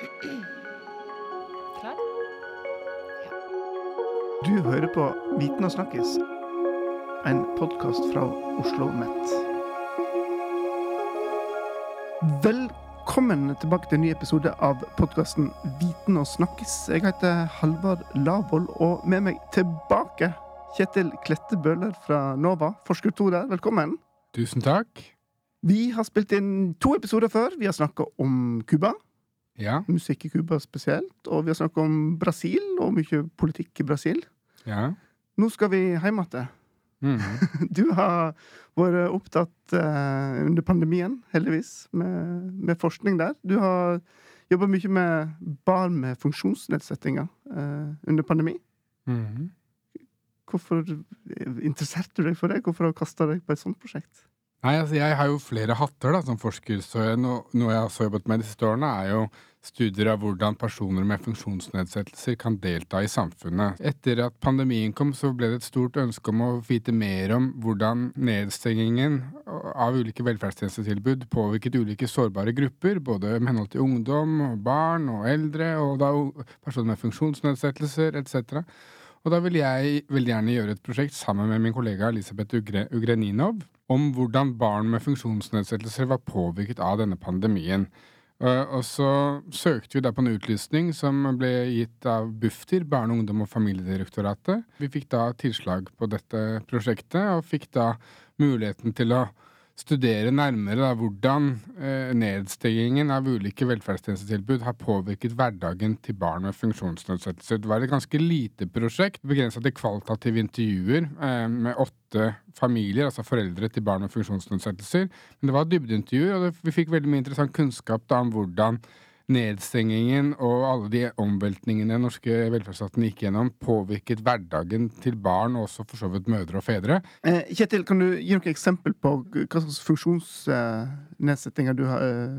Klar? Du hører på Viten og snakkes, en podkast fra Oslo Mett. Velkommen tilbake til en ny episode av podkasten Viten og snakkes. Jeg heter Halvard Lavoll, og med meg tilbake Kjetil Klette Bøhler fra NOVA, forsker to der. Velkommen. Tusen takk. Vi har spilt inn to episoder før. Vi har snakka om Cuba, Ja, musikk i Cuba spesielt, og vi har snakka om Brasil og mye politikk i Brasil. ja. Nå skal vi hjem igjen. Mhm. Du har vært opptatt uh, under pandemien, heldigvis, med, med forskning der. Du har jobba mye med barn med funksjonsnedsettinger uh, under pandemi. Mhm. Hvorfor interesserte du deg for det? Hvorfor har du kasta deg på et sånt prosjekt? Nei, altså jeg har jo flere hatter da, som forsker, så jeg, no, noe jeg har jobbet med de siste årene, er jo studier av hvordan personer med funksjonsnedsettelser kan delta i samfunnet. Etter at pandemien kom, så ble det et stort ønske om å vite mer om hvordan nedstengingen av ulike velferdstjenestetilbud påvirket ulike sårbare grupper, både med henhold til ungdom, og barn og eldre, og da personer med funksjonsnedsettelser etc. Og da vil jeg veldig gjerne gjøre et prosjekt sammen med min kollega Elisabeth Ugre Ugreninov om hvordan barn med funksjonsnedsettelser var påvirket av denne pandemien. Eh, og så søkte vi da på en utlysning som ble gitt av Bufdir, Barne-, ungdom- og familiedirektoratet. Vi fikk da tilslag på dette prosjektet, og fikk da muligheten til å studere nærmere da, hvordan eh, nedstengingen av ulike velferdstjenestetilbud har påvirket hverdagen til barn med funksjonsnedsettelser. Det var et ganske lite prosjekt, begrensa til kvalitative intervjuer eh, med åtte familier, altså foreldre til barn med funksjonsnedsettelser. Men det var dybdeintervjuer, og det, vi fikk veldig mye interessant kunnskap da, om hvordan nedstengingen og alle de omveltningene den norske velferdsstaten gikk gjennom, påvirket hverdagen til barn, og også for så vidt mødre og fedre. Eh, Kjetil, kan du gi noen eksempel på hva slags funksjonsnedsettinger du, eh,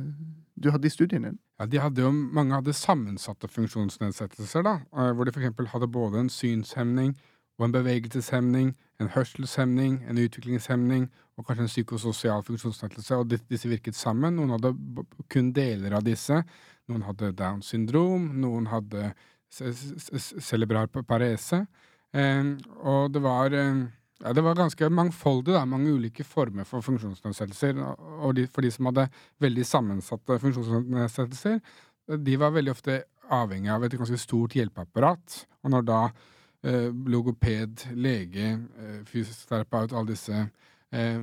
du hadde i studien din? Ja, de hadde jo, Mange hadde sammensatte funksjonsnedsettelser, da, eh, hvor de f.eks. hadde både en synshemning og en bevegelseshemning, en hørselshemning, en utviklingshemning og kanskje en psykososial funksjonsnedsettelse. Og disse virket sammen. Noen hadde kun deler av disse. Noen hadde Downs syndrom, noen hadde ce- ce- ce- cerebral parese. Eh, og det var eh, ja, det var ganske mangfoldig, da. Mange ulike former for funksjonsnedsettelser. Og de, for de som hadde veldig sammensatte funksjonsnedsettelser, de var veldig ofte avhengig av et ganske stort hjelpeapparat. Og når da eh, logoped, lege, eh, fysioterapeut, alle disse eh,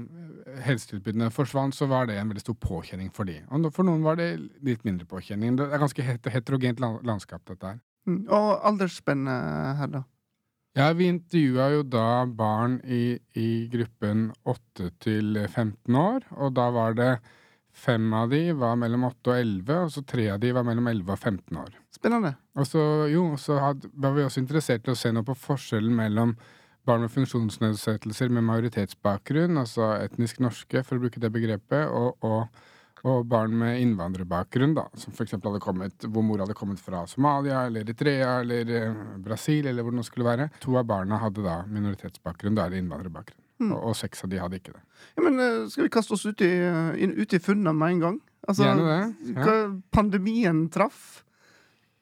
helsetilbudene forsvant, så var det en veldig stor påkjenning for de. Og for noen var det litt mindre påkjenning. Det er ganske het heterogent landskap, dette her. Mm. Og aldersspennet her, da? Ja, vi intervjua jo da barn i, i gruppen 8 til 15 år, og da var det fem av de var mellom 8 og 11, og så tre av de var mellom 11 og 15 år. Spennende. Og så, jo, så had, var vi også interessert i å se noe på forskjellen mellom barn med funksjonsnedsettelser med majoritetsbakgrunn, altså etnisk norske, for å bruke det begrepet, og, og, og barn med innvandrerbakgrunn, da, som f.eks. hadde kommet, hvor mor hadde kommet fra Somalia eller Eritrea eller eh, Brasil, eller hvor det nå skulle være. To av barna hadde da minoritetsbakgrunn, da er det innvandrerbakgrunn. Mm. Og, og seks av de hadde ikke det. Ja, men eh, Skal vi kaste oss ut i, eh, inn, ut i funnene med en gang? Altså, Gjerne det, ja. Hva pandemien traff?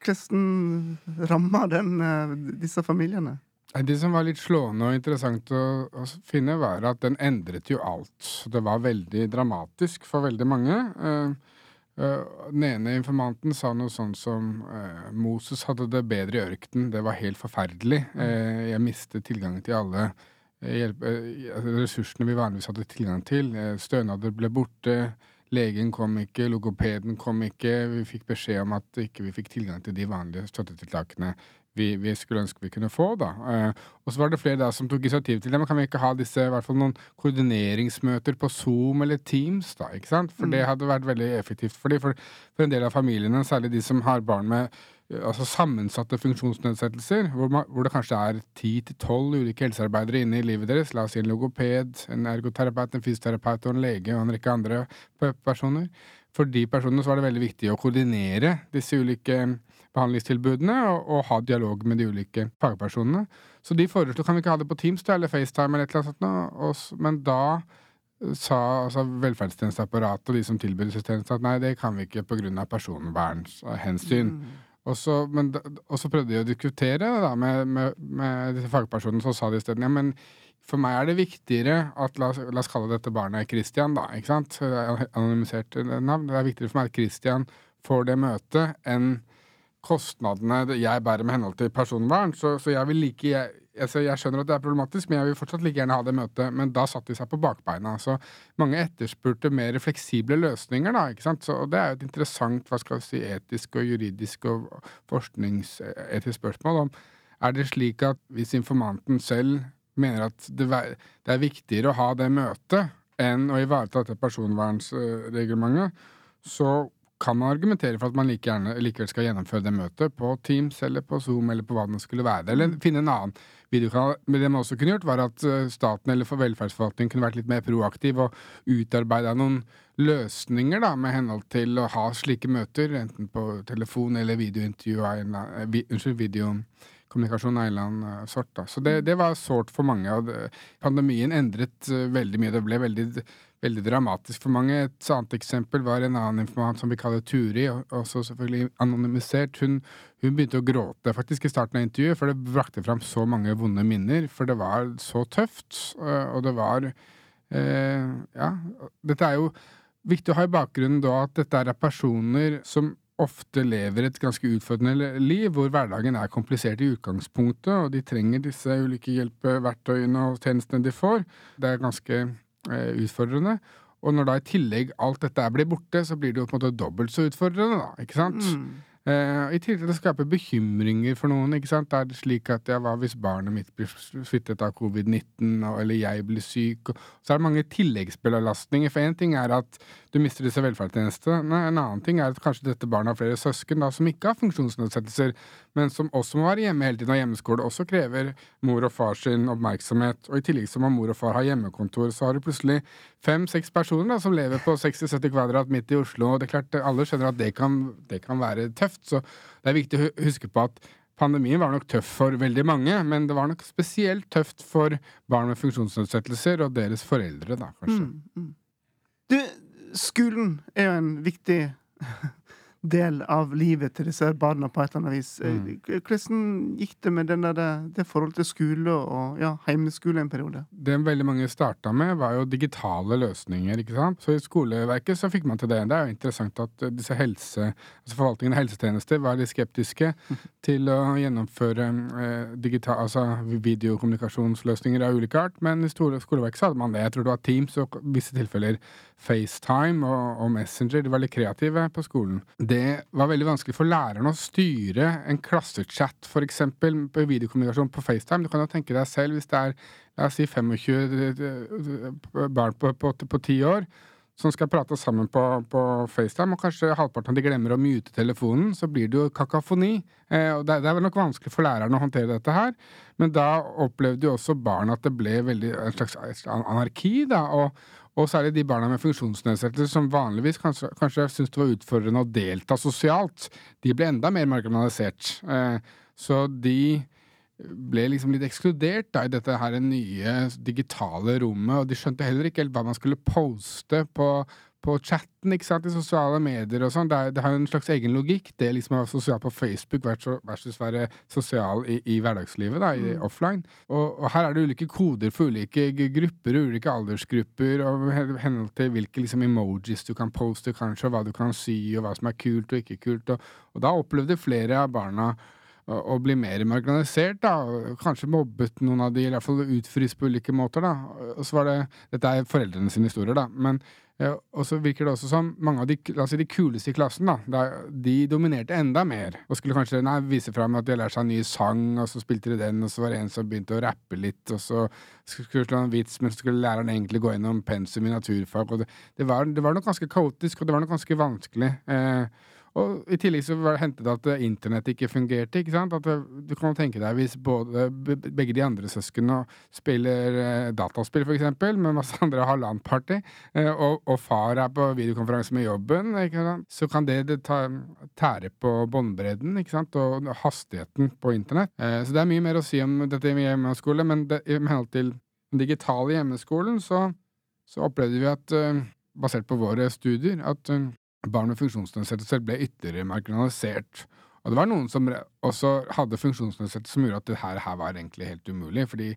Hvordan rammer den disse familiene? Det som var litt slående og interessant å, å finne, var at den endret jo alt. Det var veldig dramatisk for veldig mange. Eh, den ene informanten sa noe sånn som eh, Moses hadde det bedre i ørkenen, det var helt forferdelig. Eh, jeg mistet tilgangen til alle hjelp, altså ressursene vi vanligvis hadde tilgang til. Stønader ble borte. Legen kom ikke, logopeden kom ikke. Vi fikk beskjed om at ikke vi fikk tilgang til de vanlige støttetiltakene vi, vi skulle ønske vi kunne få. da. Eh, og så var det flere da som tok initiativ til det. Men kan vi ikke ha disse, i hvert fall noen koordineringsmøter på Zoom eller Teams? da, ikke sant? For det hadde vært veldig effektivt for, de, for, for en del av familiene, særlig de som har barn med eh, altså sammensatte funksjonsnedsettelser, hvor, man, hvor det kanskje er ti til tolv ulike helsearbeidere inne i livet deres, la oss si en logoped, en ergoterapeut, en fysioterapeut og en lege og en rekke andre personer. For de personene så var det veldig viktig å koordinere disse ulike behandlingstilbudene og, og ha dialog med de ulike fagpersonene. Så de foreslo kan vi ikke ha det på Teams da, eller FaceTime eller et eller annet sånt, og men da sa altså velferdstjenesteapparatet og de som tilbyr disse tjenestene, at nei, det kan vi ikke pga. personvernhensyn. Mm. Og så, men, og så prøvde de å diskutere da, med, med, med disse fagpersonene, så sa de isteden ja, men for meg er det viktigere at la oss, la oss kalle dette barnet Christian, da. ikke sant? Anonymisert navn. Det er viktigere for meg at Christian får det møtet, enn kostnadene jeg bærer med henhold til personvern. Så, så jeg vil like jeg, altså jeg skjønner at det er problematisk, men jeg vil fortsatt like gjerne ha det møtet. Men da satte de seg på bakbeina. Så mange etterspurte mer fleksible løsninger, da. ikke sant? Så, og det er jo et interessant hva skal vi si, etisk og juridisk og forskningsetisk spørsmål om er det slik at hvis informanten selv mener at det, det er viktigere å ha det møtet enn å ivareta dette personvernsreglementet, så kan man argumentere for at man like gjerne likevel skal gjennomføre det møtet på Teams eller på Zoom eller på hva det skulle være. Eller mm. finne en annen videokanal. Men det man også kunne gjort, var at eh, staten eller for velferdsforvaltningen kunne vært litt mer proaktiv og utarbeida noen løsninger da, med henhold til å ha slike møter, enten på telefon eller videointervju, eh, unnskyld, video kommunikasjon av en eller annen sort. Da. Så det, det var sårt for mange. Pandemien endret uh, veldig mye. Det ble veldig, veldig, dramatisk for mange. Et annet eksempel var en annen informant som vi kaller Turi, også selvfølgelig anonymisert. Hun, hun, begynte å gråte faktisk i starten av intervjuet, for det brakte fram så mange vonde minner. For det var så tøft, uh, og det var eh, Ja, dette er jo viktig å ha i bakgrunnen da at dette er personer som ofte lever et ganske utfordrende liv, hvor hverdagen er komplisert i utgangspunktet, og de trenger disse ulike hjelpeverktøyene og tjenestene de får. Det er ganske eh, utfordrende. Og når da i tillegg alt dette blir borte, så blir det jo på en måte dobbelt så utfordrende, da. Ikke sant? Mm. Uh, I tillegg til å skape bekymringer for noen. ikke sant? Er det slik at ja, hva hvis barnet mitt blir smittet av covid-19, eller jeg blir syk? Og, så er det mange tilleggsbelastninger. For én ting er at du mister disse velferdstjenestene. En annen ting er at kanskje dette barnet har flere søsken da, som ikke har funksjonsnedsettelser, men som også må være hjemme hele tiden og hjemmeskole. Også krever mor og far sin oppmerksomhet. Og i tillegg som om mor og far har hjemmekontor, så har du plutselig fem-seks personer da, som lever på 60-70 kvadrat midt i Oslo. Og det er klart, alle skjønner at det kan, det kan være tøft. Så det er viktig å huske på at Pandemien var nok tøff for veldig mange, men det var nok spesielt tøft for barn med funksjonsnedsettelser og deres foreldre, da, kanskje. Mm, mm. Du, skolen er jo en viktig del av livet til disse barna på et eller annet vis. Mm. Eh, hvordan gikk det med der, det forholdet til skole og ja, heimeskole en periode? Det veldig mange starta med, var jo digitale løsninger. ikke sant? Så i skoleverket så fikk man til det. Det er jo interessant at disse helse, altså forvaltningen av helsetjenester var litt skeptiske til å gjennomføre eh, digital, altså videokommunikasjonsløsninger av ulike art, men i skoleverket så hadde man det. Jeg tror det var Teams og visse tilfeller FaceTime og, og, Messenger. De var litt kreative på skolen. Det var veldig vanskelig for lærerne å styre en klassechat, f.eks. på videokommunikasjon på FaceTime. Du kan jo tenke deg selv hvis det er la oss si 25 eh, eh, barn på ti år som skal prate sammen på, på, FaceTime, og kanskje halvparten av de glemmer å mute telefonen, så blir det jo kakafoni. Eh, og det, det, er nok vanskelig for læreren å håndtere dette her, men da opplevde jo også barn at det ble veldig en slags anarki, da. og og særlig de barna med funksjonsnedsettelser som vanligvis kanskje, kanskje syntes det var utfordrende å delta sosialt, de ble enda mer marginalisert. Eh, så de ble liksom litt ekskludert da, i dette her nye digitale rommet, og de skjønte heller ikke helt hva man skulle poste på på chatten, ikke sant, i sosiale medier og sånn. Det, det, har en slags egen logikk, det liksom å være sosial på Facebook versus være sosial i, i hverdagslivet, da, i mm. offline. Og, og, her er det ulike koder for ulike grupper og ulike aldersgrupper, og henhold til hvilke liksom, emojis du kan poste, kanskje, og hva du kan si, og hva som er kult og ikke kult. Og, og da opplevde flere av barna å bli mer marginalisert, da. Kanskje mobbet noen av de, i hvert fall utfryst på ulike måter, da. Og så var det Dette er foreldrene sine historier, da. Men og så virker det også som mange av de, si, de kuleste i klassen, da, de dominerte enda mer. Og skulle kanskje nei, vise fram at de har lært seg en ny sang, og så spilte de den, og så var det en som begynte å rappe litt, og så skulle slå en vits, men så skulle læreren egentlig gå gjennom pensum i naturfag. Det, det, var, det var nok ganske kaotisk, og det var nok ganske vanskelig. Eh, og I tillegg så hendte det at internett ikke fungerte. ikke sant? At Du kan tenke deg hvis både, begge de andre søsknene spiller eh, dataspill, f.eks., med masse andre har LAN-party, eh, og, og, far er på videokonferanse med jobben, så kan det, det ta, tære på båndbredden og hastigheten på internett. Eh, så det er mye mer å si om dette med hjemmeskole, men det, i henhold til den digitale hjemmeskolen så så opplevde vi at, basert på våre studier, at barn med funksjonsnedsettelser ble ytterligere marginalisert. Og det var noen som også hadde funksjonsnedsettelser som gjorde at det her, var egentlig helt umulig, fordi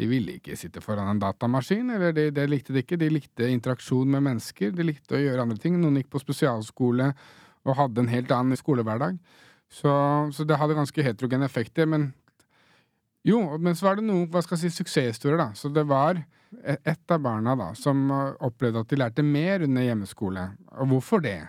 de ville ikke sitte foran en datamaskin, eller det de likte de ikke. De likte interaksjon med mennesker, de likte å gjøre andre ting. Noen gikk på spesialskole og hadde en helt annen skolehverdag. Så, så det hadde ganske heterogene effekter. Men jo, men så var det noen hva skal jeg si, suksesshistorier, da. Så det var e-, ett av barna da, som opplevde at de lærte mer under hjemmeskole. Og hvorfor det?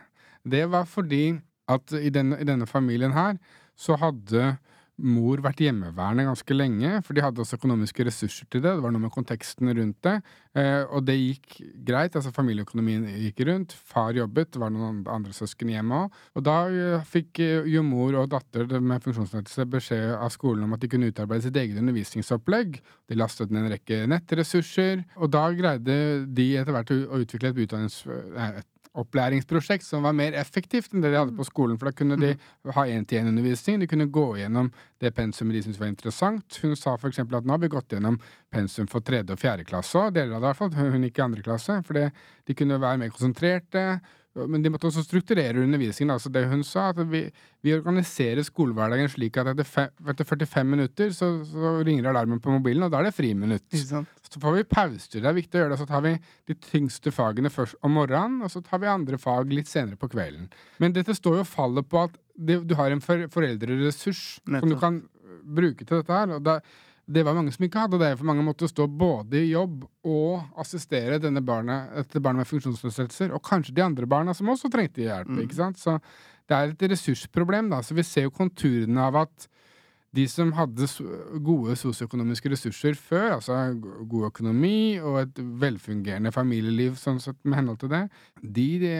Det var fordi at i denne, i denne familien her så hadde mor vært hjemmeværende ganske lenge, for de hadde også økonomiske ressurser til det. Det var noe med konteksten rundt det. Eh, og det gikk greit. altså Familieøkonomien gikk rundt. Far jobbet, det var noen andre søsken hjemme òg. Og da uh, fikk uh, jo mor og datter med funksjonsnedsettelse beskjed av skolen om at de kunne utarbeide sitt eget undervisningsopplegg. De lastet ned en rekke nettressurser, og da greide de etter hvert å utvikle et, utdannings, et opplæringsprosjekt som var mer effektivt enn det de hadde på skolen. For da kunne de mm. ha én-til-én-undervisning, de kunne gå gjennom det pensumet de syntes var interessant. Hun sa f.eks. at nå har vi gått gjennom pensum for tredje og fjerde klasse òg, deler av det i hvert fall. Hun gikk i andre klasse, for de kunne være mer konsentrerte. Men de måtte også strukturere undervisningen. Altså det hun sa, at vi, vi organiserer skolehverdagen slik at etter, fe, etter 45 minutter så, så, ringer alarmen på mobilen, og da er det friminutt. Så får vi pauser. Det er viktig å gjøre det. Så tar vi de tyngste fagene først om morgenen, og så tar vi andre fag litt senere på kvelden. Men dette står jo og faller på at det, du har en for, foreldreressurs som du kan bruke til dette her. og da det var mange som ikke hadde det, for mange måtte stå både i jobb og assistere denne barnet, dette barnet med funksjonsnedsettelser, og kanskje de andre barna som også trengte hjelp. Mm. ikke sant? Så det er et ressursproblem, da. Så vi ser jo konturene av at de som hadde gode sosioøkonomiske ressurser før, altså god økonomi og et velfungerende familieliv sånn sett med henhold til det, de, de,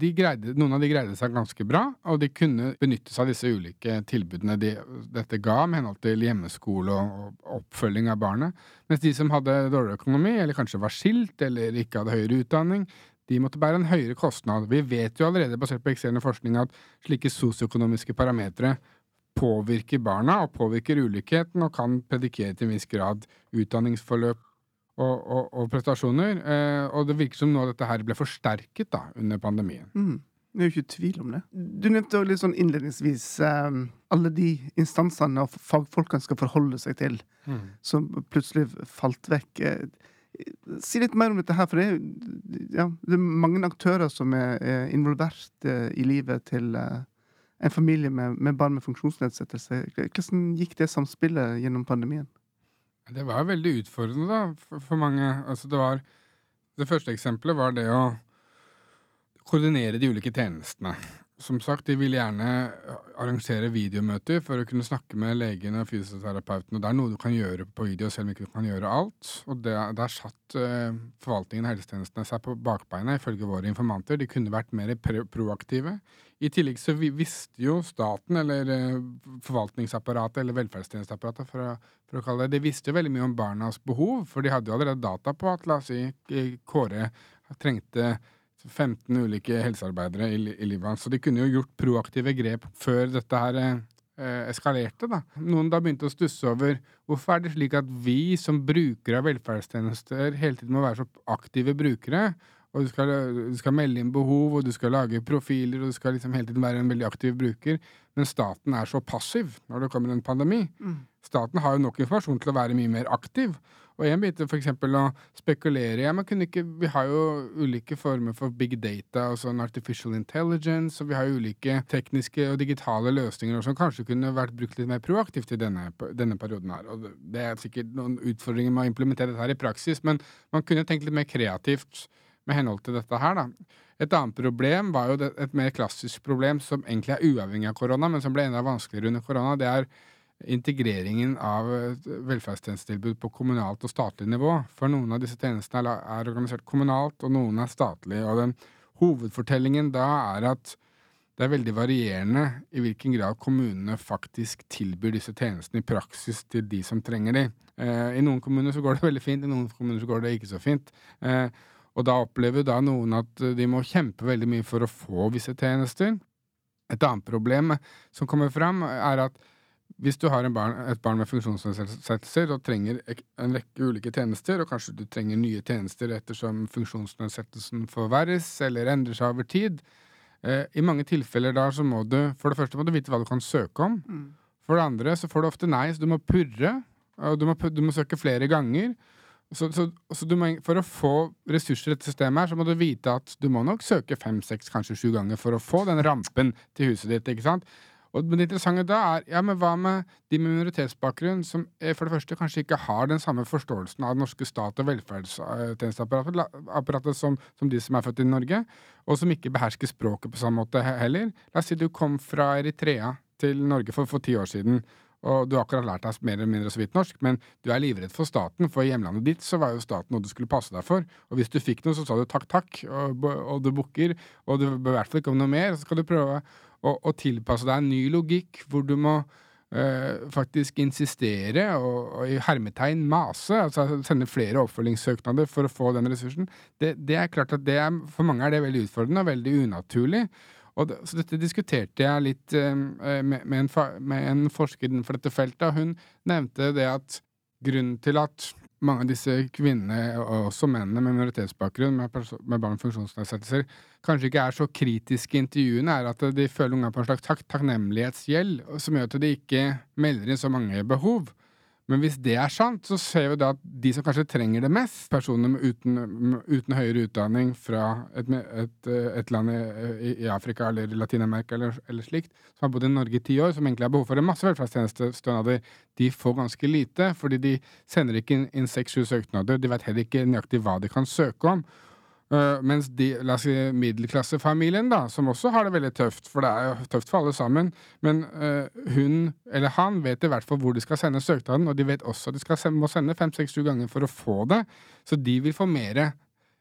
de greide, noen av de greide seg ganske bra, og de kunne benytte seg av disse ulike tilbudene de, dette ga med henhold til hjemmeskole og, og oppfølging av barnet. Mens de som hadde dårlig økonomi, eller kanskje var skilt eller ikke hadde høyere utdanning, de måtte bære en høyere kostnad. Vi vet jo allerede, basert på eksisterende forskning, at slike sosioøkonomiske parametere påvirker barna og påvirker ulikheten og kan predikere til en viss grad utdanningsforløp og, og, og prestasjoner. Eh, og det virker som nå dette her ble forsterket da, under pandemien. Mm. Det er jo ikke tvil om det. Du nevnte litt sånn innledningsvis eh, alle de instansene og fagfolkene skal forholde seg til, mm. som plutselig falt vekk. Eh, si litt mer om dette her, for det er, ja, det er mange aktører som er, er involvert uh, i livet til uh, en familie med, med, barn med funksjonsnedsettelse. Hvordan gikk det samspillet gjennom pandemien? Det var veldig utfordrende da, for, for mange. Altså, det, var, det første eksempelet var det å koordinere de ulike tjenestene. Som sagt, de ville gjerne arrangere videomøter for å kunne snakke med legen og fysioterapeuten. Og det er noe du kan gjøre på video, selv om ikke du kan gjøre alt. Og det, der satt uh, forvaltningen og helsetjenestene seg på bakbeina, ifølge våre informanter. De kunne vært mer proaktive. I tillegg så visste jo staten, eller uh, forvaltningsapparatet, eller velferdstjenesteapparatet, for for å, kalle det det, visste jo veldig mye om barnas behov. For de hadde jo allerede data på at, la oss si, Kåre trengte 15 ulike helsearbeidere i, i livet hans. Så de kunne jo gjort proaktive grep før dette her eh, eskalerte. da. Noen da begynte å stusse over hvorfor er det slik at vi som brukere av velferdstjenester hele tiden må være så aktive brukere. Og du skal, du skal, melde inn behov, og du skal lage profiler, og du skal liksom hele tiden være en veldig aktiv bruker. Men staten er så passiv når det kommer en pandemi. Mm. Staten har jo nok informasjon til å være mye mer aktiv. Og en bit f.eks. å spekulere ja, ikke, Vi har jo ulike former for big data og sånn artificial intelligence, og vi har jo ulike tekniske og digitale løsninger som kanskje kunne vært brukt litt mer proaktivt i denne, denne perioden her. Og det er sikkert noen utfordringer med å implementere dette her i praksis, men man kunne tenkt litt mer kreativt med henhold til dette her, da. Et annet problem var jo et mer klassisk problem som egentlig er uavhengig av korona, men som ble enda vanskeligere under korona. Det er integreringen av velferdstjenestetilbud på kommunalt og statlig nivå. For noen av disse tjenestene er organisert kommunalt, og noen er statlige. Og den hovedfortellingen da er at det er veldig varierende i hvilken grad kommunene faktisk tilbyr disse tjenestene i praksis til de som trenger de. Eh, I noen kommuner så går det veldig fint, i noen kommuner så går det ikke så fint. Eh, og da opplever da noen at de må kjempe veldig mye for å få visse tjenester. Et annet problem som kommer fram, er at hvis du har barn, et barn med funksjonsnedsettelser og trenger en rekke ulike tjenester, og kanskje du trenger nye tjenester ettersom funksjonsnedsettelsen forverres eller endrer seg over tid, eh, i mange tilfeller da så må du For det første må du vite hva du kan søke om. Mm. For det andre så får du ofte nei, så du må purre. Og du må, du må søke flere ganger. Så, så, så må, for å få ressurser i dette systemet, her, så må du vite at du må nok søke fem, seks, kanskje sju ganger for å få den rampen til huset ditt. ikke sant? Og det interessante da er ja, men hva med de med minoritetsbakgrunn som for det første kanskje ikke har den samme forståelsen av den norske stat og velferdstjenesteapparatet som, som, de som er født i Norge, og som ikke behersker språket på samme måte heller. La oss si du kom fra Eritrea til Norge for, for ti år siden. Og du har akkurat lært deg mer eller mindre så vidt norsk, men du er livredd for staten, for i hjemlandet ditt så var jo staten noe du skulle passe deg for. Og hvis du fikk noe, så sa du takk, takk, og, og du bukker, og du bør i hvert fall ikke om noe mer. Så skal du prøve å, å tilpasse deg en ny logikk hvor du må øh, faktisk insistere og, og, i hermetegn mase, altså sende flere oppfølgingssøknader for å få den ressursen. Det, det er klart at er, For mange er det veldig utfordrende og veldig unaturlig. Det, så dette diskuterte jeg litt uh, med, med, en, med, en, forsker innenfor dette feltet, hun nevnte det at grunnen til at mange av disse kvinnene, og også mennene med minoritetsbakgrunn, med, med barn med funksjonsnedsettelser, kanskje ikke er så kritiske i intervjuene, er at de føler unga på en slags tak takknemlighetsgjeld, som gjør at de ikke melder inn så mange behov. Men hvis det er sant, så ser vi da at de som kanskje trenger det mest, personer uten, uten, høyere utdanning fra et, et, et land i, i, Afrika eller Latin-Amerika eller, eller, slikt, som har bodd i Norge i ti år, som egentlig har behov for en masse velferdstjenestestønader, de får ganske lite, fordi de sender ikke inn seks-sju søknader. De vet heller ikke nøyaktig hva de kan søke om. Uh, mens de, la oss si middelklassefamilien, da, som også har det veldig tøft, for det er jo tøft for alle sammen, men uh, hun eller han vet i hvert fall hvor de skal sende søknaden, og de vet også at de skal sende, må sende fem, seks, sju ganger for å få det, så de vil få mer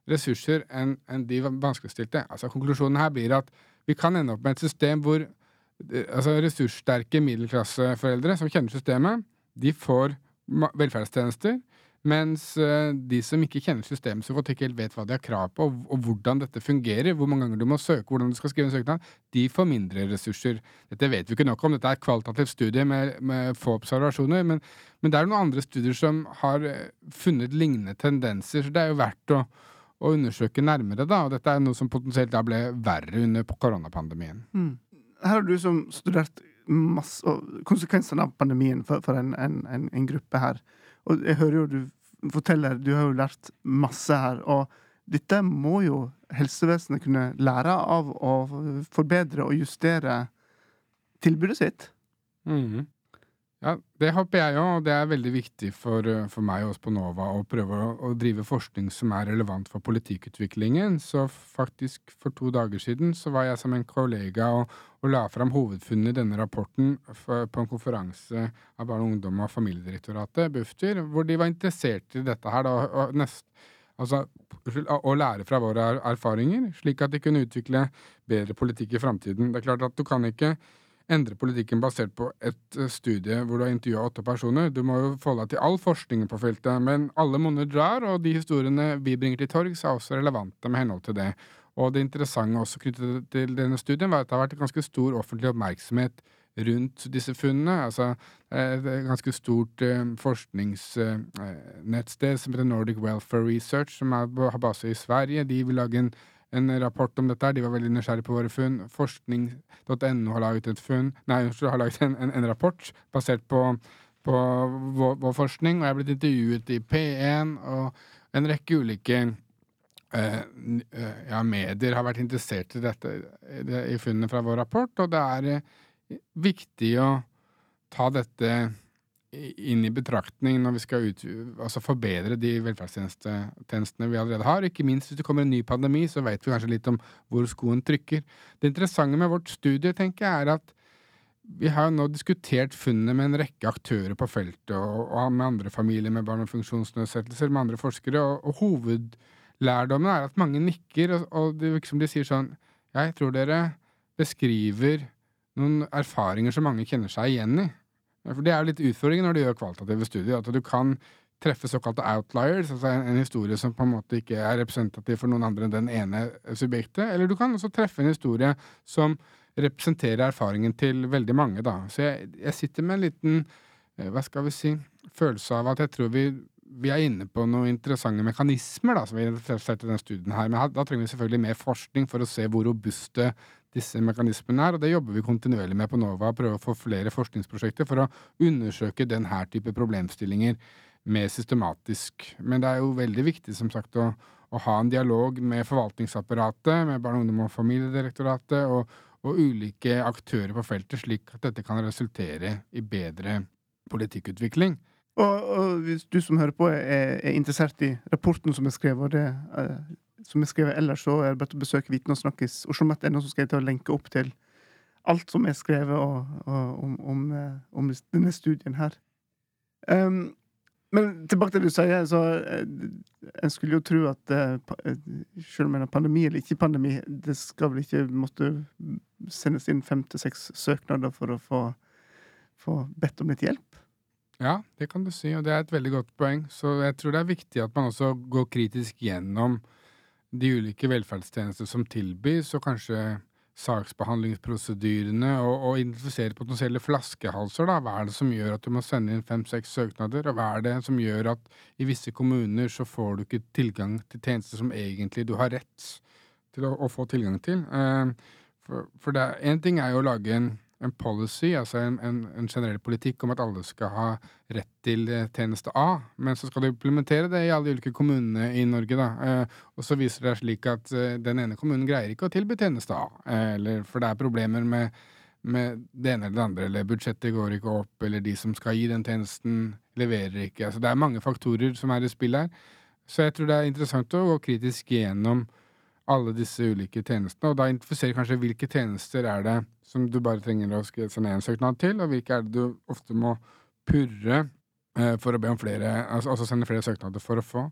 ressurser enn en de vanskeligstilte. Altså Konklusjonen her blir at vi kan ende opp med et system hvor eh, altså ressurssterke middelklasseforeldre som kjenner systemet, de får velferdstjenester mens uh, de som ikke kjenner systemet så godt, ikke helt vet hva de har krav på, og, hvordan dette fungerer, hvor mange ganger du må søke, hvordan du skal skrive en søknad, de får mindre ressurser. Dette vet vi ikke nok om. Dette er et kvalitativt studie med, med få observasjoner. Men, men, det er noen andre studier som har eh, funnet lignende tendenser, så det er jo verdt å, å undersøke nærmere. da, og Dette er noe som potensielt da ble verre under koronapandemien. Mm. Her har du som studert masse, konsekvensene av pandemien for, for en, en, en, en gruppe her. Og jeg hører jo du forteller, du har jo lært masse her. Og dette må jo helsevesenet kunne lære av å forbedre og justere tilbudet sitt. Mm. Ja, det håper jeg òg, og det er veldig viktig for, for meg og oss på NOVA å prøve å, å, drive forskning som er relevant for politikkutviklingen. Så faktisk for to dager siden så var jeg som en kollega og, og la fram hovedfunnene i denne rapporten for, på en konferanse av Barne-, ungdom- og familiedirektoratet, Bufdir, hvor de var interessert i dette her, da, og nest, altså, å lære fra våre erfaringer, slik at de kunne utvikle bedre politikk i framtiden. Det er klart at du kan ikke endre politikken basert på et eh, studie hvor du har intervjua åtte personer. Du må jo forholde deg til all forskningen på feltet, men alle monner drar, og de historiene vi bringer til torgs, er også relevante med henhold til det. Og det interessante også knyttet til denne studien var at det har vært ganske stor offentlig oppmerksomhet rundt disse funnene. Altså et ganske stort eh, forskningsnettsted eh, som heter Nordic Welfare Research, som har base i Sverige. De vil lage en en rapport om dette. De var veldig nysgjerrige på våre funn. Forskning.no har laget et funn Nei, har laget en, en, en rapport basert på, på vår, vår, forskning, og jeg er blitt intervjuet i P1 og en rekke ulike eh, eh, ja, medier har vært interessert i dette i funnene fra vår rapport, og det er eh, viktig å ta dette inn i betraktning når vi skal ut, altså forbedre de velferdstjenestene vi allerede har. Ikke minst hvis det kommer en ny pandemi, så vet vi kanskje litt om hvor skoen trykker. Det interessante med vårt studie tenker jeg, er at vi har nå diskutert funnene med en rekke aktører på feltet, og, og med andre familier med barn med funksjonsnedsettelser, med andre forskere, og, og hovedlærdommen er at mange nikker, og, og det virker som de sier sånn Jeg tror dere beskriver noen erfaringer som mange kjenner seg igjen i. For Det er jo litt utfordringen når du gjør kvalitative studier. At du kan treffe såkalte outliers, altså en, en, historie som på en måte ikke er representativ for noen andre enn den ene subjektet. Eller du kan også treffe en historie som representerer erfaringen til veldig mange, da. Så jeg, jeg sitter med en liten, eh, hva skal vi si, følelse av at jeg tror vi, vi er inne på noen interessante mekanismer, da, som vi identifiserte i denne studien her. Men da trenger vi selvfølgelig mer forskning for å se hvor robuste disse mekanismene er, og det jobber vi kontinuerlig med på NOVA. Prøve å få flere forskningsprosjekter for å undersøke denne type problemstillinger mer systematisk. Men det er jo veldig viktig, som sagt, å, å ha en dialog med forvaltningsapparatet, med Barne-, ungdom- og familiedirektoratet og, og, ulike aktører på feltet, slik at dette kan resultere i bedre politikkutvikling. Og, og hvis du som hører på er, er, interessert i rapporten som er skrevet, og det uh, som jeg skrev ellers, så er det bare å besøke Viten og snakkes oslomet.no, så skal jeg til å lenke opp til alt som er skrevet og, og, om, om, eh, om, denne studien her. Um, men tilbake til det du sier, så eh, en skulle jo tro at eh, selv om en har pandemi eller ikke pandemi, det skal vel ikke måtte sendes inn fem til seks søknader for å få, få, bedt om litt hjelp? Ja, det kan du si, og det er et veldig godt poeng. Så jeg tror det er viktig at man også går kritisk gjennom de ulike velferdstjenester som tilbys, og kanskje saksbehandlingsprosedyrene og, og identifisere potensielle flaskehalser. da. Hva er det som gjør at du må sende inn fem-seks søknader, og hva er det som gjør at i visse kommuner så får du ikke tilgang til tjenester som egentlig du har rett til å, å få tilgang til? Uh, for, for det, en ting er jo å lage en en policy, altså en, en, en, generell politikk om at alle skal ha rett til eh, tjeneste A, men så skal du implementere det i alle de ulike kommunene i Norge, da. Eh, og så viser det seg slik at eh, den ene kommunen greier ikke å tilby tjeneste A, eller for det er problemer med, med det ene eller det andre, eller budsjettet går ikke opp, eller de som skal gi den tjenesten, leverer ikke. Altså det er mange faktorer som er i spill her. Så jeg tror det er interessant å gå kritisk gjennom alle disse ulike tjenestene, og da identifisere kanskje hvilke tjenester er det som du bare trenger å sende én søknad til, og hvilke er det du ofte må purre eh, for å be om flere, altså, altså, sende flere søknader for å få.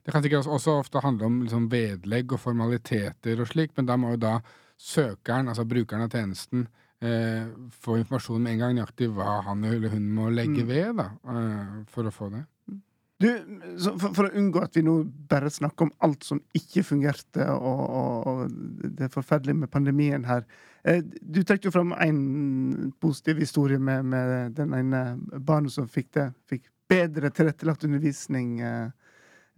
Det kan sikkert også ofte handle om liksom, vedlegg og formaliteter og slik, men da må jo da søkeren, altså brukeren av tjenesten, eh, få informasjon med en gang nøyaktig hva han eller hun må legge mm. ved da, eh, for å få det. Du, for, for, å unngå at vi nå bare snakker om alt som ikke fungerte, og, og, og det forferdelige med pandemien her. Eh, du trekker jo fram en positiv historie med, med den ene barnet som fikk det. Fikk bedre tilrettelagt undervisning.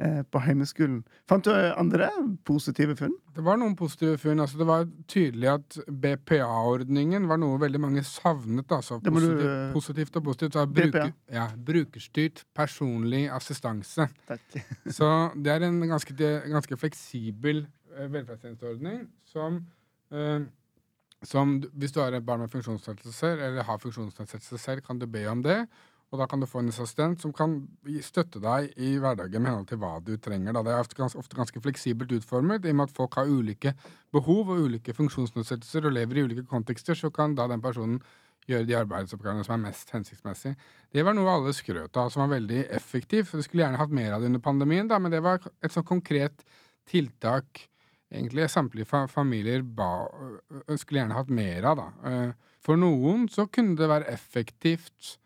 Eh, Eh, på heimeskolen. Fant du eh, andre positive funn? Det var noen positive funn. Altså, det var tydelig at BPA-ordningen var noe veldig mange savnet. Altså, positivt, du, positivt, og positivt. Bruker, ja, brukerstyrt personlig assistanse. Takk. Så det er en ganske, ganske fleksibel uh, velferdstjenesteordning som uh, som hvis du har et barn med funksjonsnedsettelser, eller har funksjonsnedsettelser selv, kan du be om det. Og da kan du få en assistent som kan støtte deg i hverdagen med henhold til hva du trenger. Da. Det er ofte ganske, ofte ganske, fleksibelt utformet. I og med at folk har ulike behov og ulike funksjonsnedsettelser og lever i ulike kontekster, så kan da den personen gjøre de arbeidsoppgavene som er mest hensiktsmessig. Det var noe alle skrøt av, som var veldig effektivt. Vi skulle gjerne hatt mer av det under pandemien, da, men det var et sånn konkret tiltak egentlig samtlige familier ba, skulle gjerne hatt mer av. Da. For noen så kunne det være effektivt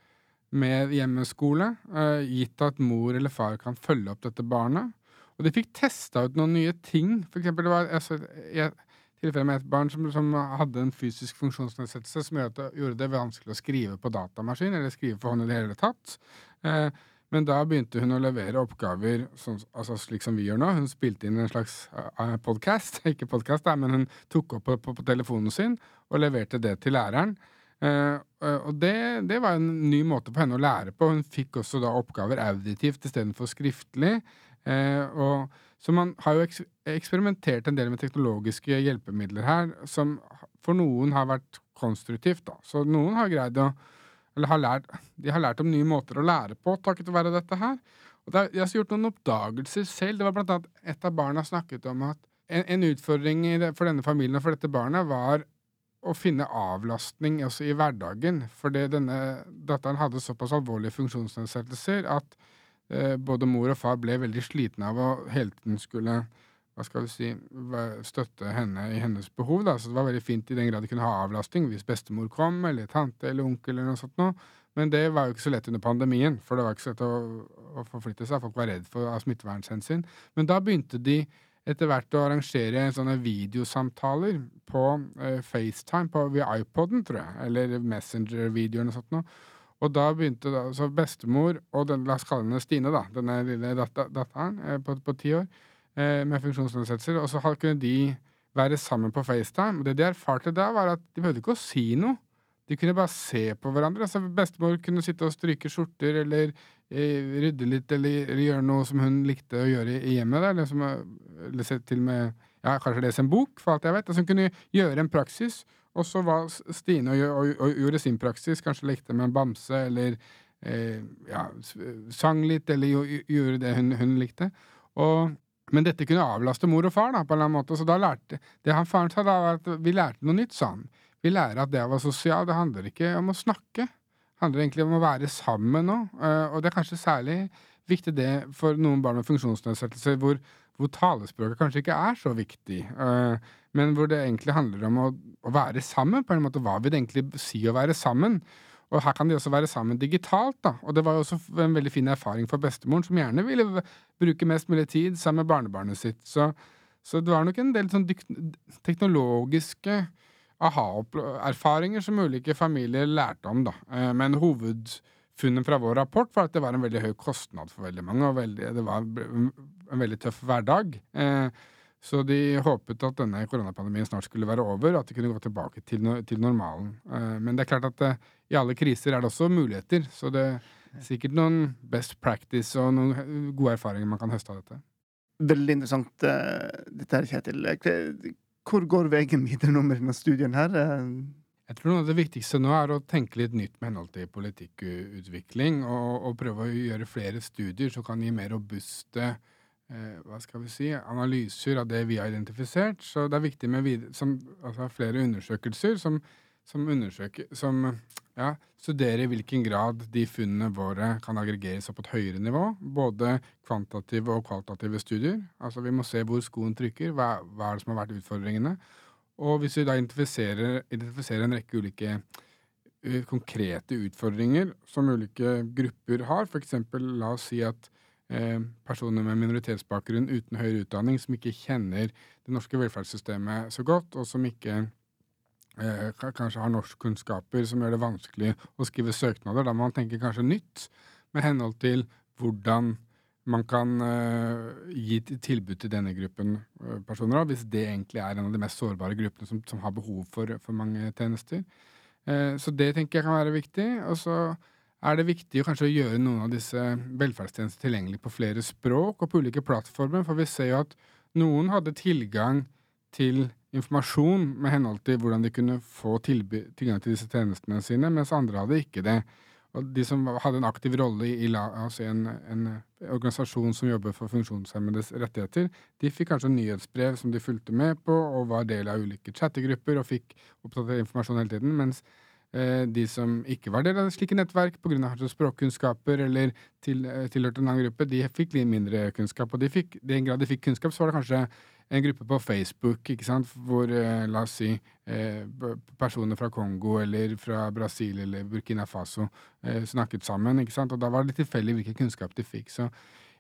med hjemmeskole, uh, gitt at mor eller far kan følge opp dette barnet. Og de fikk testa ut noen nye ting. For eksempel, det var altså, jeg, tilfelle med et barn som, som, hadde en fysisk funksjonsnedsettelse som gjorde det, gjorde det, vanskelig å skrive på datamaskin, eller skrive for hånd i det hele tatt. Eh, men da begynte hun å levere oppgaver som, altså slik som vi gjør nå. Hun spilte inn en slags uh, eh, podkast, ikke podkast, men hun tok opp på, på, på, telefonen sin og leverte det til læreren. Uh, og det, det, var en ny måte for henne å lære på. Hun fikk også da oppgaver auditivt istedenfor skriftlig. Uh, og, så man har jo eks eksperimentert en del med teknologiske hjelpemidler her, som for noen har vært konstruktivt. da. Så noen har greid å Eller har lært, de har lært om nye måter å lære på takket være dette her. Og det, De har gjort noen oppdagelser selv. Det var blant annet et av barna snakket om at en, en utfordring for denne familien og for dette barnet var å finne avlastning også i hverdagen. Fordi denne datteren hadde såpass alvorlige funksjonsnedsettelser at eh, både mor og far ble veldig slitne av å hele tiden skulle hva skal vi si, støtte henne i hennes behov. Da. Så det var veldig fint i den grad de kunne ha avlastning hvis bestemor kom, eller tante eller onkel eller noe sånt noe. Men det var jo ikke så lett under pandemien, for det var ikke så lett å, å forflytte seg. Folk var redd for av smittevernhensyn. Men da begynte de etter hvert å arrangere sånne videosamtaler på eh, FaceTime på, via iPoden, tror jeg, eller Messenger-videoer og sånt noe. Og da begynte da, så bestemor og den, la oss kalle henne Stine, da, denne lille datter, datteren eh, på, ti år, eh, med funksjonsnedsettelser, og så kunne de være sammen på FaceTime. Og det de erfarte da, var at de behøvde ikke å si noe. De kunne bare se på hverandre. Altså Bestemor kunne sitte og stryke skjorter eller eh, rydde litt eller, gjøre noe som hun likte å gjøre i hjemmet. Da, eller, se eller til med, ja, kanskje lese en bok, for alt jeg vet. Altså hun kunne gjøre en praksis. Og så var Stine og, og, og, gjorde sin praksis, kanskje lekte med en bamse eller eh, ja, sang litt, eller gjorde det hun, hun likte. Og, men dette kunne avlaste mor og far, da, på en eller annen måte. Så da lærte, det han faren sa da, var at vi lærte noe nytt, sa han. Vi lærer at det å være sosial, det handler ikke om å snakke. Det handler egentlig om å være sammen nå. Eh, og det er kanskje særlig viktig det for noen barn med funksjonsnedsettelser, hvor, hvor talespråket kanskje ikke er så viktig. Uh, men hvor det egentlig handler om å, å, være sammen, på en måte. Hva vil det egentlig si å være sammen? Og her kan de også være sammen digitalt, da. Og det var jo også en veldig fin erfaring for bestemoren, som gjerne ville bruke mest mulig tid sammen med barnebarnet sitt. Så, så det var nok en del sånn teknologiske aha-erfaringer som ulike familier lærte om, da. Eh, men hovedfunnet fra vår rapport var at det var en veldig høy kostnad for veldig mange, og veldig, det var en veldig tøff hverdag. Eh, så de håpet at denne koronapandemien snart skulle være over, og at de kunne gå tilbake til, til normalen. Uh, men det er klart at i alle kriser er det også muligheter, så det er sikkert noen best practice og noen gode erfaringer man kan høste av dette. Veldig interessant, dette her, Kjetil. Hvor går veien videre nå med denne studien her? Jeg tror noe av det viktigste nå er å tenke litt nytt med henhold til politikkutvikling, og, og prøve å gjøre flere studier som kan gi mer robuste eh, hva skal vi si, analyser av det vi har identifisert. Så det er viktig med videre, som, altså flere undersøkelser som, som, som ja, studerer i hvilken grad de funnene våre kan aggregeres opp på et høyere nivå. Både kvantitative og kvalitative studier. Altså Vi må se hvor skoen trykker. Hva, hva er det som har vært utfordringene? Og hvis vi da identifiserer, identifiserer en rekke ulike uh, konkrete utfordringer som ulike grupper har, f.eks. la oss si at Eh, personer med minoritetsbakgrunn uten høyere utdanning, som ikke kjenner det norske velferdssystemet så godt, og som ikke eh, kanskje har norskkunnskaper som gjør det vanskelig å skrive søknader. Da må man tenke kanskje nytt med henhold til hvordan man kan eh, gi tilbud til denne gruppen uh, personer, hvis det egentlig er en av de mest sårbare gruppene som, som har behov for, for mange tjenester. Eh, så det tenker jeg kan være viktig. Og så er det viktig kanskje å gjøre noen av disse velferdstjenestene tilgjengelig på flere språk og på ulike plattformer, for vi ser jo at noen hadde tilgang til informasjon med henhold til hvordan de kunne få tilgang til disse tjenestene sine, mens andre hadde ikke det. Og de som hadde en aktiv rolle i altså en, en, organisasjon som jobber for funksjonshemmedes rettigheter, de fikk kanskje nyhetsbrev som de fulgte med på, og var del av ulike chattegrupper og fikk oppdatert informasjon hele tiden. mens Eh, de som ikke var del av slike nettverk pga. språkkunnskaper eller til, eh, tilhørte en annen gruppe, de fikk litt mindre kunnskap. Og i den grad de fikk kunnskap, så var det kanskje en gruppe på Facebook ikke sant, hvor eh, la oss si personer fra Kongo eller fra Brasil eller Burkina Faso snakket sammen. ikke sant, Og da var det litt tilfeldig hvilken kunnskap de fikk. så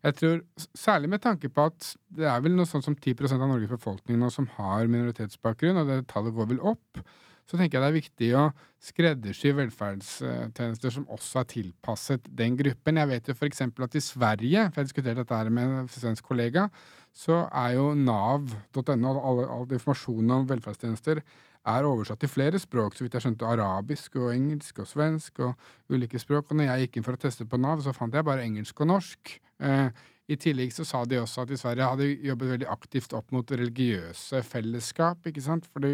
jeg tror, Særlig med tanke på at det er vel noe sånn som 10% av Norges befolkning nå som har minoritetsbakgrunn, og det tallet går vel opp så tenker jeg det er viktig å skreddersy velferdstjenester som også er tilpasset den gruppen. Jeg vet jo f.eks. at i Sverige, for jeg diskuterte dette her med en svensk kollega, så er jo nav.no, all, all informasjonen om velferdstjenester, er oversatt til flere språk. Så vidt jeg skjønte arabisk og engelsk og svensk og ulike språk. Og når jeg gikk inn for å teste på Nav, så fant jeg bare engelsk og norsk. Eh, i tillegg så sa de også at i Sverige hadde jobbet veldig aktivt opp mot religiøse fellesskap. ikke sant? For,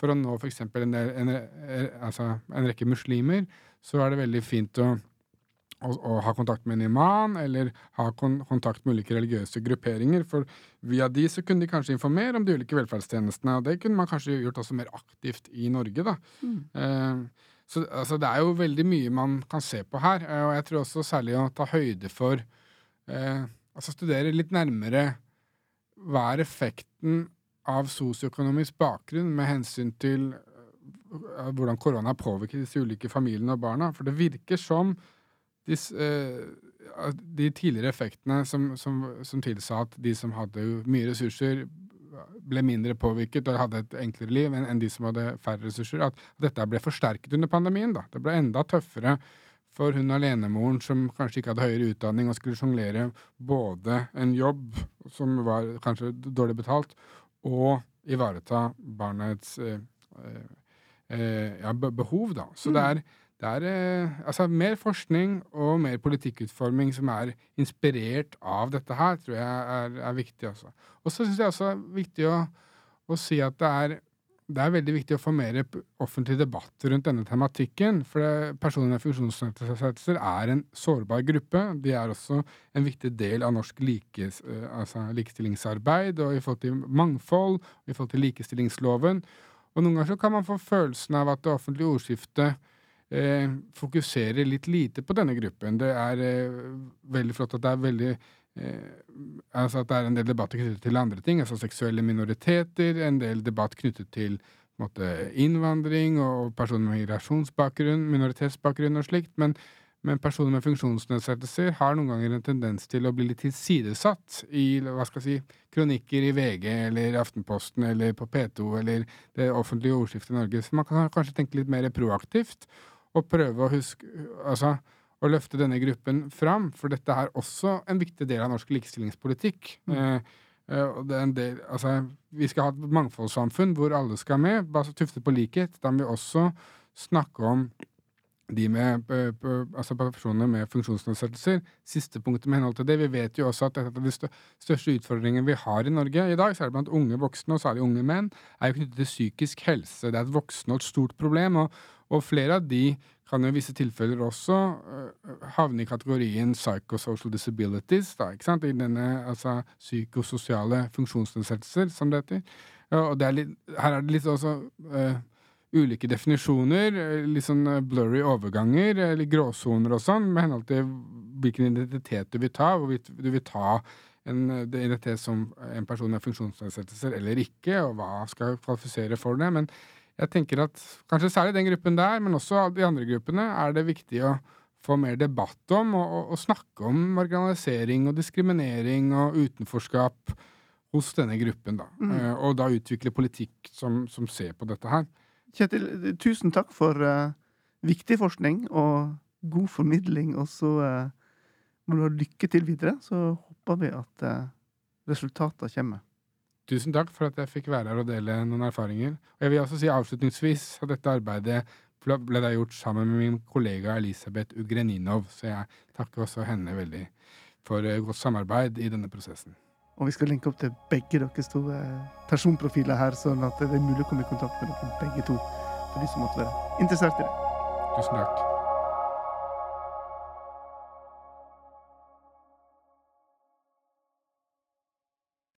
for å nå f.eks. En, en, altså en rekke muslimer, så er det veldig fint å, å, å ha kontakt med en imam, eller ha kon, kontakt med ulike religiøse grupperinger. For via de så kunne de kanskje informere om de ulike velferdstjenestene, og det kunne man kanskje gjort også mer aktivt i Norge, da. Mm. Eh, så altså, det er jo veldig mye man kan se på her, eh, og jeg tror også særlig å ta høyde for eh, altså studere litt nærmere hva er effekten av sosioøkonomisk bakgrunn med hensyn til uh, hvordan korona påvirker disse ulike familiene og barna. For det virker som disse, uh, de tidligere effektene som, som, som, tilsa at de som hadde mye ressurser, ble mindre påvirket og hadde et enklere liv enn, enn de som hadde færre ressurser, at dette ble forsterket under pandemien. da. Det ble enda tøffere for hun alenemoren som kanskje ikke hadde høyere utdanning og skulle sjonglere både en jobb som var kanskje dårlig betalt, og ivareta barnets eh, eh, ja, behov, da. Så mm. det er det er eh, altså, mer forskning og mer politikkutforming som er inspirert av dette her, tror jeg er, er viktig. også. Og så syns jeg også det er viktig å, å si at det er, det er, veldig viktig å få mer offentlig debatt rundt denne tematikken. For personer med funksjonsnedsettelser er en sårbar gruppe. De er også en viktig del av norsk like, eh, altså likestillingsarbeid og i forhold til mangfold, i forhold til likestillingsloven. Og noen ganger så kan man få følelsen av at det offentlige ordskiftet fokuserer litt lite på denne gruppen. Det er eh, veldig flott at det er veldig eh, altså at det er en del debatter knyttet til andre ting, altså seksuelle minoriteter, en del debatt knyttet til måte, innvandring og personer med migrasjonsbakgrunn, minoritetsbakgrunn og slikt. men men personer med funksjonsnedsettelser har noen ganger en tendens til å bli litt tilsidesatt i hva skal jeg si, kronikker i VG eller Aftenposten eller på P2 eller det offentlige ordskiftet i Norge. Så man kan kanskje tenke litt mer proaktivt og prøve å huske altså, å løfte denne gruppen fram, for dette er også en viktig del av norsk likestillingspolitikk. Mm. Eh, eh og det en del, altså, vi skal ha et mangfoldssamfunn hvor alle skal med, bare tuftet på likhet. Da må vi også snakke om de med, altså personer med funksjonsnedsettelser. Siste punktet med henhold til det. Vi vet jo også at et av de største utfordringene vi har i Norge i dag, særlig blant unge voksne, og særlig unge menn, er jo knyttet til psykisk helse. Det er et voksende og et stort problem. og og flere av de kan jo i visse tilfeller også uh, havne i kategorien psychosocial disabilities, da, ikke sant? i denne altså, psykososiale funksjonsnedsettelser, som det heter. Og det er litt, her er det litt også uh, ulike definisjoner, litt sånn blurry overganger, eller gråsoner og sånn, med henhold til hvilken identitet du vil ta, hvorvidt du vil ta en identitet som en person med funksjonsnedsettelser eller ikke, og hva skal kvalifisere for det. men jeg tenker at kanskje særlig den gruppen der, men også de andre gruppene, er det viktig å få mer debatt om og, og, snakke om marginalisering og diskriminering og utenforskap hos denne gruppen. da. Mm. Og da utvikle politikk som, som, ser på dette her. Kjetil, tusen takk for uh, viktig forskning og god formidling. Og så uh, må du ha lykke til videre. Så håper vi at resultatene kommer. Tusen takk for at jeg fikk være her og dele noen erfaringer. Og jeg vil også si avslutningsvis at dette arbeidet ble da gjort sammen med min kollega Elisabeth Ugreninov, så jeg takker også henne veldig for eh, godt samarbeid i denne prosessen. Og vi skal linke opp til begge deres to eh, personprofiler her, sånn at det er mulig å komme i kontakt med dere begge to for de som måtte være interessert i det. Tusen takk.